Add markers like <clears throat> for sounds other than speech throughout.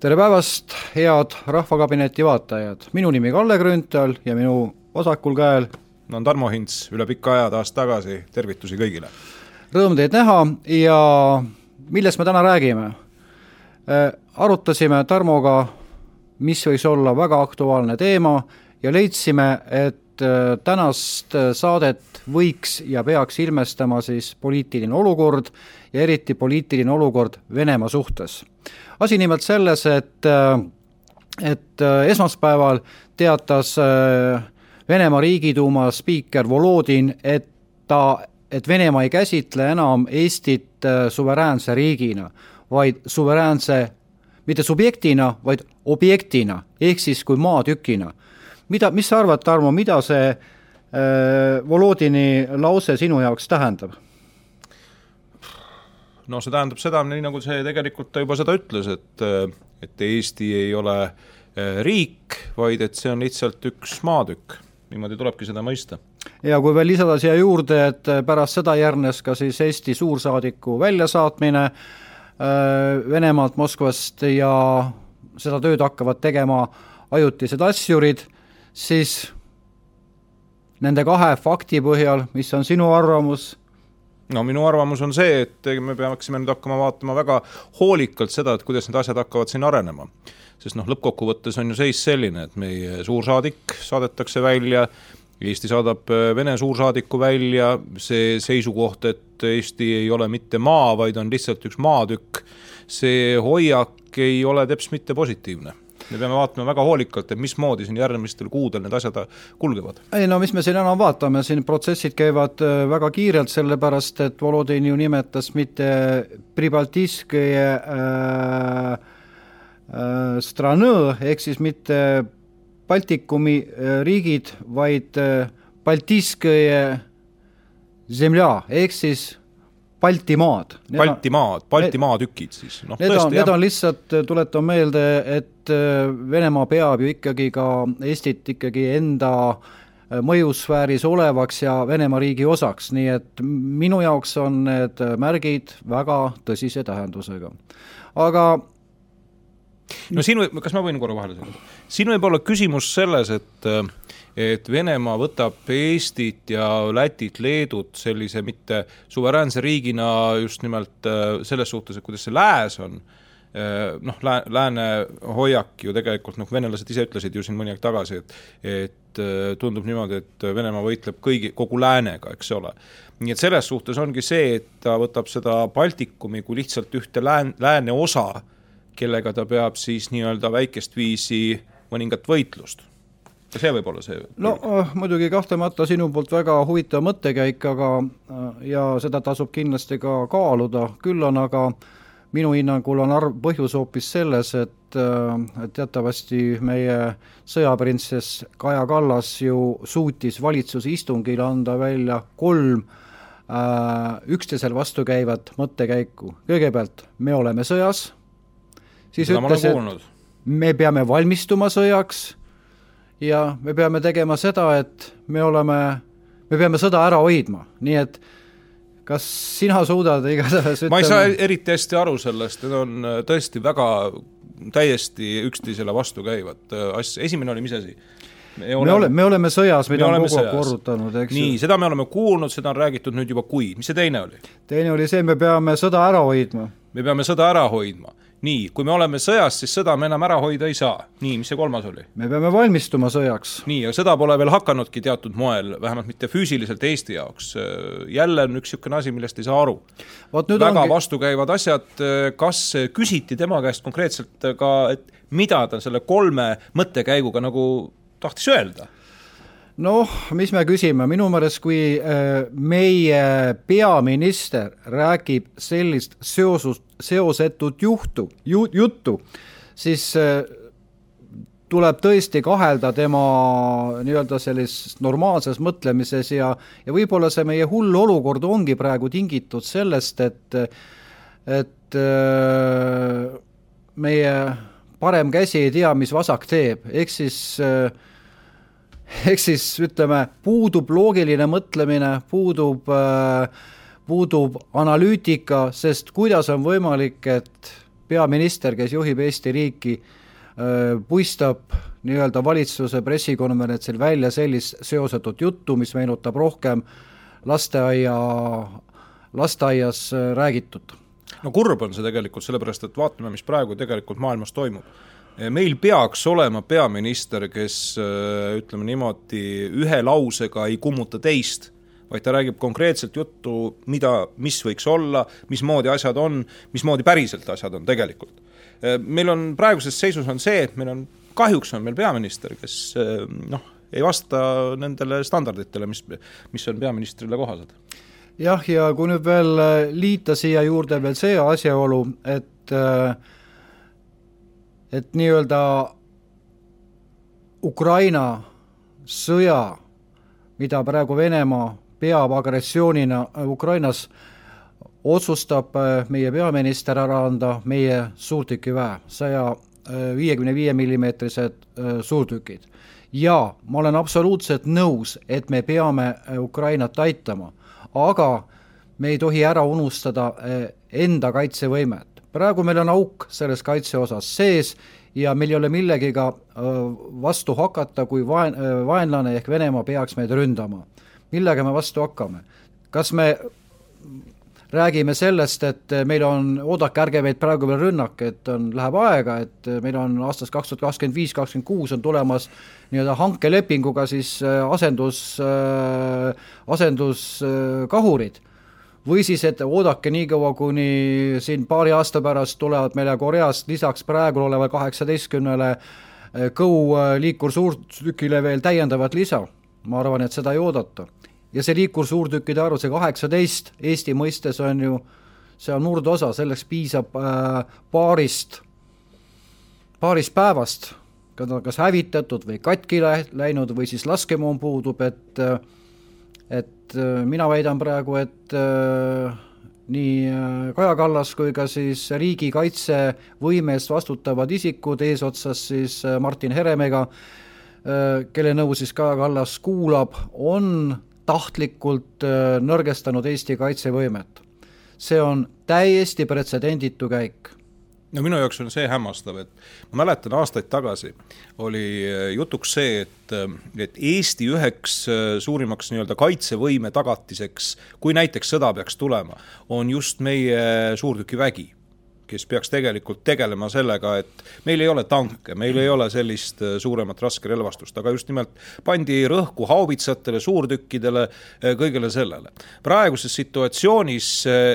tere päevast, head Rahvakabineti vaatajad, minu nimi Kalle Grünthal ja minu vasakul käel on Tarmo Hints üle pika aja taas tagasi, tervitusi kõigile! Rõõm teid näha ja millest me täna räägime? Äh, arutasime Tarmoga, mis võiks olla väga aktuaalne teema ja leidsime, et äh, tänast saadet võiks ja peaks ilmestama siis poliitiline olukord ja eriti poliitiline olukord Venemaa suhtes asi nimelt selles, et, äh, et äh, esmaspäeval teatas äh, Venemaa Riigiduuma spiiker Volodin, et ta, et Venemaa ei käsitle enam Eestit suveräänse riigina, vaid suveräänse, mitte subjektina, vaid objektina, ehk siis kui maatükina. Mida, mis sa arvad, Tarmo, mida see äh, Volodini lause sinu jaoks tähendab? no see tähendab seda, nii nagu see tegelikult ta juba seda ütles, et et Eesti ei ole eh, riik, vaid et see on lihtsalt üks maatükk, niimoodi tulebki seda mõista. ja kui veel lisada siia juurde, et pärast seda järgnes ka siis Eesti suursaadiku väljasaatmine äh, Venemaalt, Moskvast ja seda tööd hakkavad tegema ajutised asjurid, siis nende kahe fakti põhjal, mis on sinu arvamus, no minu arvamus on see, et me peaksime nüüd hakkama vaatama väga hoolikalt seda, et kuidas need asjad hakkavad siin arenema. sest noh, lõppkokkuvõttes on ju seis selline, et meie suursaadik saadetakse välja, Eesti saadab äh, Vene suursaadiku välja, see seisukoht, et Eesti ei ole mitte maa, vaid on lihtsalt üks maatükk, see hoiak ei ole teps mitte positiivne me peame vaatama väga hoolikalt, et mismoodi siin järgmistel kuudel need asjad kulgevad. ei no mis me siin enam vaatame, siin protsessid käivad äh, väga kiirelt, sellepärast et Volodin ju nimetas mitte Pribaltiskõje äh, äh, stranõ ehk siis mitte Baltikumi äh, riigid, vaid äh, Baltiskõje zemlja ehk siis Baltimaad. Baltimaad, Baltimaa tükid siis, noh Need on, need on lihtsalt, tuletan meelde, et äh, Venemaa peab ju ikkagi ka Eestit ikkagi enda äh, mõjusfääris olevaks ja Venemaa riigi osaks, nii et minu jaoks on need märgid väga tõsise tähendusega. aga no siin võib, kas ma võin korra vahele segada? siin võib olla küsimus selles, et äh, et Venemaa võtab Eestit ja Lätit, Leedut sellise mitte suveräänse riigina just nimelt äh, selles suhtes, et kuidas see lääs on, äh, noh, lää-, lääne hoiak ju tegelikult noh, venelased ise ütlesid ju siin mõni aeg tagasi, et et äh, tundub niimoodi, et Venemaa võitleb kõigi, kogu läänega, eks ole. nii et selles suhtes ongi see, et ta võtab seda Baltikumi kui lihtsalt ühte lään-, lääne osa, kellega ta peab siis nii-öelda väikest viisi mõningat võitlust see võib olla see? no äh, muidugi kahtlemata sinu poolt väga huvitav mõttekäik, aga äh, ja seda tasub kindlasti ka kaaluda, küll on aga minu hinnangul on arv, põhjus hoopis selles, et äh, teatavasti meie sõjaprintsess Kaja Kallas ju suutis valitsuse istungil anda välja kolm äh, üksteisel vastukäivat mõttekäiku. kõigepealt, me oleme sõjas, siis Seda ütles, et me peame valmistuma sõjaks ja me peame tegema seda, et me oleme, me peame sõda ära hoidma, nii et kas sina suudad igatahes ütlema... ma ei saa eriti hästi aru sellest, need on äh, tõesti väga täiesti üksteisele vastukäivad äh, asja, esimene oli mis asi? me oleme, me oleme, me oleme sõjas, mida on kogu aeg korrutanud, eks ju. nii, seda me oleme kuulnud, seda on räägitud nüüd juba kuid, mis see teine oli? teine oli see, me peame sõda ära hoidma. me peame sõda ära hoidma nii, kui me oleme sõjas, siis sõda me enam ära hoida ei saa. nii, mis see kolmas oli? me peame valmistuma sõjaks. nii, aga sõda pole veel hakanudki teatud moel, vähemalt mitte füüsiliselt Eesti jaoks. jälle on üks niisugune asi, millest ei saa aru. väga ongi... vastukäivad asjad, kas küsiti tema käest konkreetselt ka, et mida ta selle kolme mõttekäiguga nagu tahtis öelda? Noh, mis me küsime, minu meelest kui äh, meie peaminister räägib sellist seosust, seosetut juhtu, ju-, juttu, siis äh, tuleb tõesti kahelda tema nii-öelda sellises normaalses mõtlemises ja, ja võib-olla see meie hull olukord ongi praegu tingitud sellest, et, et äh, meie parem käsi ei tea, mis vasak teeb, ehk siis äh, <laughs> ehk siis ütleme, puudub loogiline mõtlemine, puudub, äh, puudub analüütika, sest kuidas on võimalik, et peaminister, kes juhib Eesti riiki, puistab nii-öelda valitsuse pressikonverentsil välja sellist seosetut juttu, mis meenutab rohkem lasteaia, lasteaias räägitut. no kurb on see tegelikult, sellepärast et vaatame, mis praegu tegelikult maailmas toimub meil peaks olema peaminister, kes ütleme niimoodi, ühe lausega ei kummuta teist vaid ta räägib konkreetselt juttu, mida, mis võiks olla, mismoodi asjad on, mismoodi päriselt asjad on tegelikult. meil on praeguses seisus on see, et meil on, kahjuks on meil peaminister, kes noh, ei vasta nendele standarditele, mis, mis on peaministrile kohased. jah, ja kui nüüd veel liita siia juurde veel see asjaolu, et et nii-öelda Ukraina sõja, mida praegu Venemaa peab agressioonina Ukrainas, otsustab äh, meie peaminister ära anda meie suurtükiväe, saja äh, viiekümne viie millimeetrised äh, suurtükid. ja ma olen absoluutselt nõus, et me peame Ukrainat aitama, aga me ei tohi ära unustada enda kaitsevõimet. Praegu meil on auk selles kaitse osas sees ja meil ei ole millegiga vastu hakata, kui vaen-, vaenlane ehk Venemaa peaks meid ründama millega me vastu hakkame? kas me räägime sellest, et meil on, oodake, ärge meid praegu veel rünnake, et on, läheb aega, et meil on aastast kaks tuhat kakskümmend viis, kakskümmend kuus on tulemas nii-öelda hankelepinguga siis asendus, asenduskahurid. Või siis, et oodake niikaua, kuni siin paari aasta pärast tulevad meile Koreast lisaks praegu olevale kaheksateistkümnele äh, kõu liikursuurtükile veel täiendavat lisa. ma arvan, et seda ei oodata. Ja see liikursuurtükkide arv, see kaheksateist Eesti mõistes on ju, see on murdosa, selleks piisab äh, paarist, paarist päevast, kas hävitatud või katki läinud või siis laskemoon puudub, et et äh, mina väidan praegu, et äh, nii äh, Kaja Kallas kui ka siis riigikaitsevõime eest vastutavad isikud eesotsas siis Martin Heremega, kelle nõu siis Kaja Kallas kuulab, on tahtlikult nõrgestanud Eesti kaitsevõimet. see on täiesti pretsedenditu käik no minu jaoks on see hämmastav, et ma mäletan aastaid tagasi oli äh, jutuks see, et, äh, et Eesti üheks suurimaks nii-öelda kaitsevõime tagatiseks, kui näiteks sõda peaks tulema, on just meie suurtükivägi kes peaks tegelikult tegelema sellega, et meil ei ole tanke, meil ei ole sellist äh, suuremat raskerelvastust, aga just nimelt pandi rõhku haubitsatele, suurtükkidele, äh, kõigele sellele. praeguses situatsioonis, äh,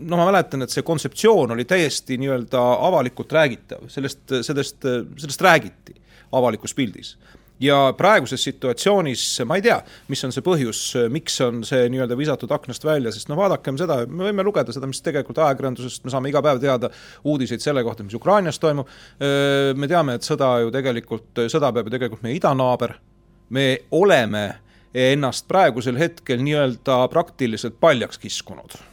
no ma mäletan, et see kontseptsioon oli täiesti nii-öelda avalikult räägitav, sellest, sellest, sellest räägiti avalikus pildis ja praeguses situatsioonis ma ei tea, mis on see põhjus, miks on see nii-öelda visatud aknast välja, sest no vaadakem seda, me võime lugeda seda, mis tegelikult ajakirjandusest, me saame iga päev teada uudiseid selle kohta, mis Ukrainas toimub, me teame, et sõda ju tegelikult, sõda peab ju tegelikult meie idanaaber, me oleme ennast praegusel hetkel nii-öelda praktiliselt paljaks kiskunud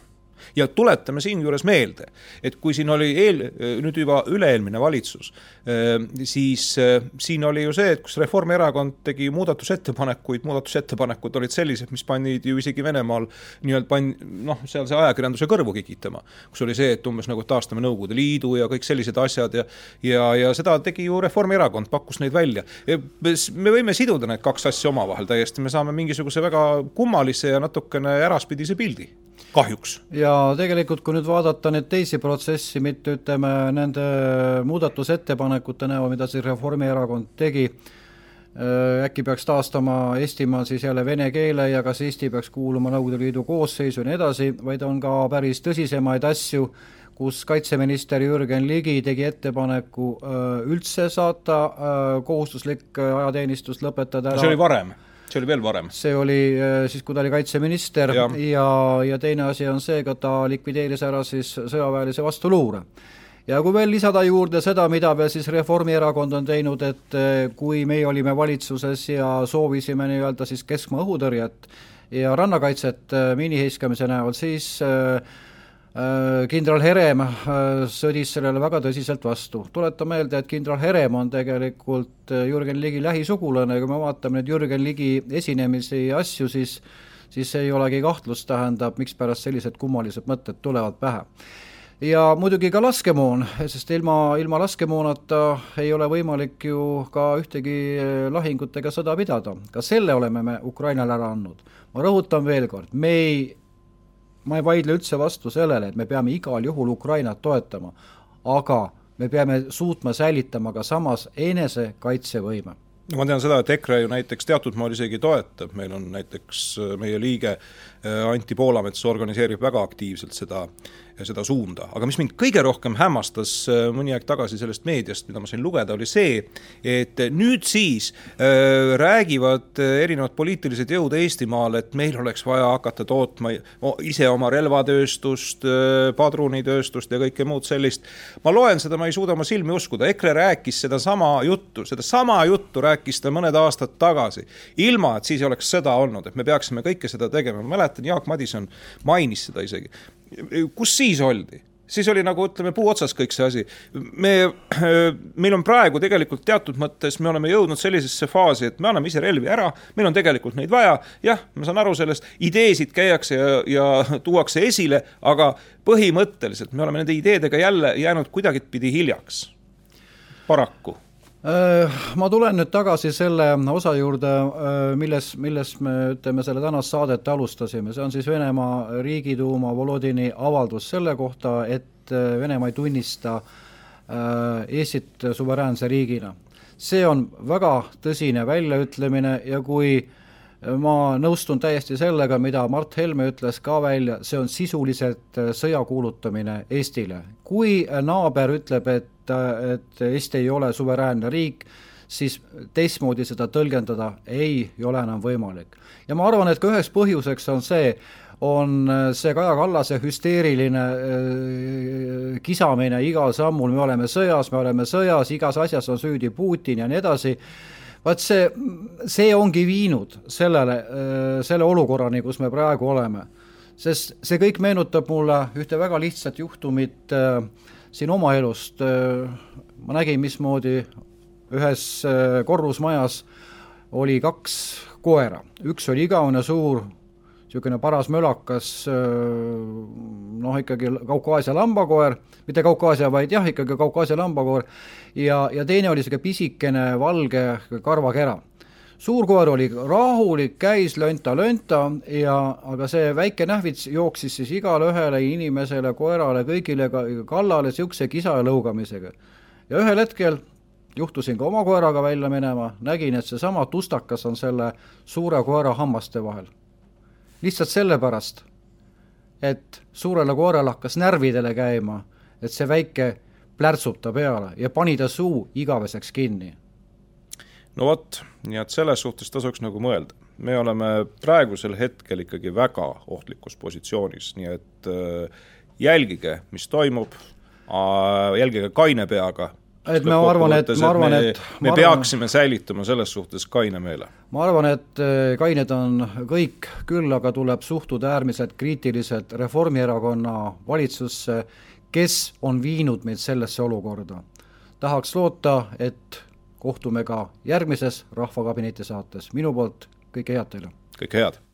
ja tuletame siinjuures meelde, et kui siin oli eel, nüüd juba üle-eelmine valitsus, äh, siis äh, siin oli ju see, et kus Reformierakond tegi muudatusettepanekuid, muudatusettepanekud olid sellised, mis panid ju isegi Venemaal nii-öelda pan-, noh, seal see ajakirjanduse kõrvu kikitama. kus oli see, et umbes nagu taastame Nõukogude Liidu ja kõik sellised asjad ja ja, ja seda tegi ju Reformierakond, pakkus neid välja. me võime siduda need kaks asja omavahel täiesti, me saame mingisuguse väga kummalise ja natukene äraspidise pildi kahjuks. ja tegelikult, kui nüüd vaadata neid teisi protsessi, mitte ütleme nende muudatusettepanekute näol, mida siis Reformierakond tegi, äh, äkki peaks taastama Eestimaal siis jälle vene keele ja kas Eesti peaks kuuluma Nõukogude Liidu koosseisu ja nii edasi, vaid on ka päris tõsisemaid asju, kus kaitseminister Jürgen Ligi tegi ettepaneku äh, üldse saata äh, kohustuslik ajateenistus lõpetada ära. see oli varem see oli veel varem? see oli äh, siis, kui ta oli kaitseminister ja, ja, ja teine asi on see, ka ta likvideeris ära siis sõjaväelise vastuluure. ja kui veel lisada juurde seda, mida veel siis Reformierakond on teinud, et äh, kui meie olime valitsuses ja soovisime nii-öelda siis keskmaa õhutõrjet ja rannakaitset äh, miiniheiskamise näol, siis äh, Äh, kindral Herem äh, sõdis sellele väga tõsiselt vastu. tuletan meelde, et kindral Herem on tegelikult äh, Jürgen Ligi lähisugulane kui me vaatame nüüd Jürgen Ligi esinemisi ja asju, siis siis ei olegi kahtlust, tähendab, mikspärast sellised kummalised mõtted tulevad pähe. ja muidugi ka laskemoon, sest ilma, ilma laskemoonata ei ole võimalik ju ka ühtegi lahingut ega sõda pidada. ka selle oleme me Ukrainale ära andnud. ma rõhutan veel kord, me ei, ma ei vaidle üldse vastu sellele, et me peame igal juhul Ukrainat toetama, aga me peame suutma säilitama ka samas enesekaitsevõime. No ma tean seda, et EKRE ju näiteks teatud moel isegi toetab, meil on näiteks meie liige äh, Anti Poolamets organiseerib väga aktiivselt seda seda suunda, aga mis mind kõige rohkem hämmastas äh, mõni aeg tagasi sellest meediast, mida ma sain lugeda, oli see, et nüüd siis äh, räägivad äh, erinevad poliitilised jõud Eestimaal, et meil oleks vaja hakata tootma ise oma relvatööstust äh,, padrunitööstust ja kõike muud sellist. ma loen seda, ma ei suuda oma silmi uskuda, EKRE rääkis sedasama juttu, sedasama juttu rääkis ta mõned aastad tagasi, ilma et siis oleks sõda olnud, et me peaksime kõike seda tegema, ma mäletan, Jaak Madison mainis seda isegi kus siis oldi? siis oli nagu ütleme, puu otsas kõik see asi. me, <clears throat> meil on praegu tegelikult teatud mõttes, me oleme jõudnud sellisesse faasi, et me anname ise relvi ära, meil on tegelikult neid vaja, jah, ma saan aru sellest, ideesid käiakse ja, ja tuuakse esile, aga põhimõtteliselt me oleme nende ideedega jälle jäänud kuidagipidi hiljaks, paraku ma tulen nüüd tagasi selle osa juurde, äh, milles, milles me ütleme, selle tänast saadet alustasime, see on siis Venemaa Riigiduuma Volodini avaldus selle kohta, et äh, Venemaa ei tunnista Eestit suveräänse riigina. see on väga tõsine väljaütlemine ja kui ma nõustun täiesti sellega, mida Mart Helme ütles ka välja, see on sisuliselt sõja kuulutamine Eestile. kui naaber ütleb, et et, et Eesti ei ole suveräänne riik, siis teistmoodi seda tõlgendada ei, ole enam võimalik. ja ma arvan, et ka üheks põhjuseks on see, on see Kaja Kallase hüsteeriline äh, kisamine igal sammul, me oleme sõjas, me oleme sõjas, igas asjas on süüdi Putin ja nii edasi, vaat see, see ongi viinud sellele, äh, selle olukorrani, kus me praegu oleme. sest see kõik meenutab mulle ühte väga lihtsat juhtumit äh, siin oma elust äh, ma nägin, mismoodi ühes äh, korrusmajas oli kaks koera, üks oli igavene suur, niisugune paras mölakas noh, ikkagi Kaukaasia lambakoer, mitte Kaukaasia, vaid jah, ikkagi Kaukaasia lambakoer, ja, ja teine oli niisugune pisikene valge karvakera suur koer oli rahulik, käis lönta-lönta ja, aga see väike nähvits jooksis siis igale ühele inimesele, koerale, kõigile ka kallale niisuguse kisa ja lõugamisega. ja ühel hetkel juhtusin ka oma koeraga välja minema, nägin, et seesama tustakas on selle suure koera hammaste vahel. Lihtsalt sellepärast, et suurele koerale hakkas närvidele käima, et see väike plärtsub ta peale ja pani ta suu igaveseks kinni no vot, nii et selles suhtes tasuks nagu mõelda. me oleme praegusel hetkel ikkagi väga ohtlikus positsioonis, nii et äh, jälgige, mis toimub äh,, jälgige kaine peaga et ma arvan, et ma arvan, et me, me peaksime säilitama selles suhtes kaine meele. ma arvan, et äh, kained on kõik, küll aga tuleb suhtuda äärmiselt kriitiliselt Reformierakonna valitsusse, kes on viinud meid sellesse olukorda. tahaks loota, et kohtume ka järgmises Rahvakabineti saates, minu poolt kõike head teile! kõike head!